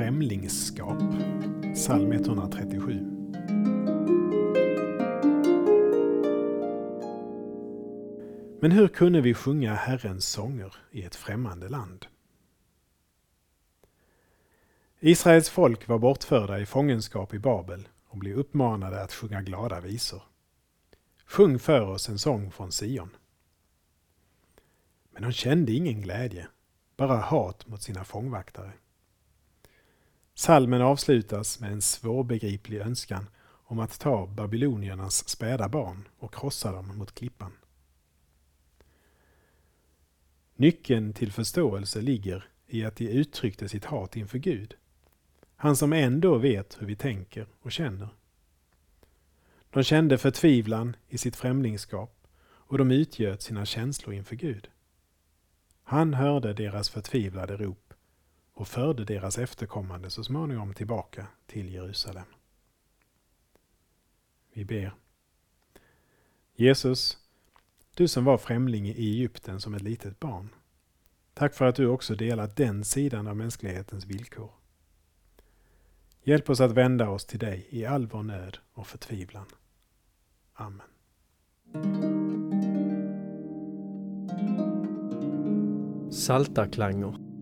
Främlingskap, psalm 137. Men hur kunde vi sjunga Herrens sånger i ett främmande land? Israels folk var bortförda i fångenskap i Babel och blev uppmanade att sjunga glada visor. Sjung för oss en sång från Sion. Men de kände ingen glädje, bara hat mot sina fångvaktare. Salmen avslutas med en svårbegriplig önskan om att ta babyloniernas späda barn och krossa dem mot klippan. Nyckeln till förståelse ligger i att de uttryckte sitt hat inför Gud. Han som ändå vet hur vi tänker och känner. De kände förtvivlan i sitt främlingskap och de utgöt sina känslor inför Gud. Han hörde deras förtvivlade rop och förde deras efterkommande så småningom tillbaka till Jerusalem. Vi ber. Jesus, du som var främling i Egypten som ett litet barn. Tack för att du också delat den sidan av mänsklighetens villkor. Hjälp oss att vända oss till dig i all vår nöd och förtvivlan. Amen. Saltarklanger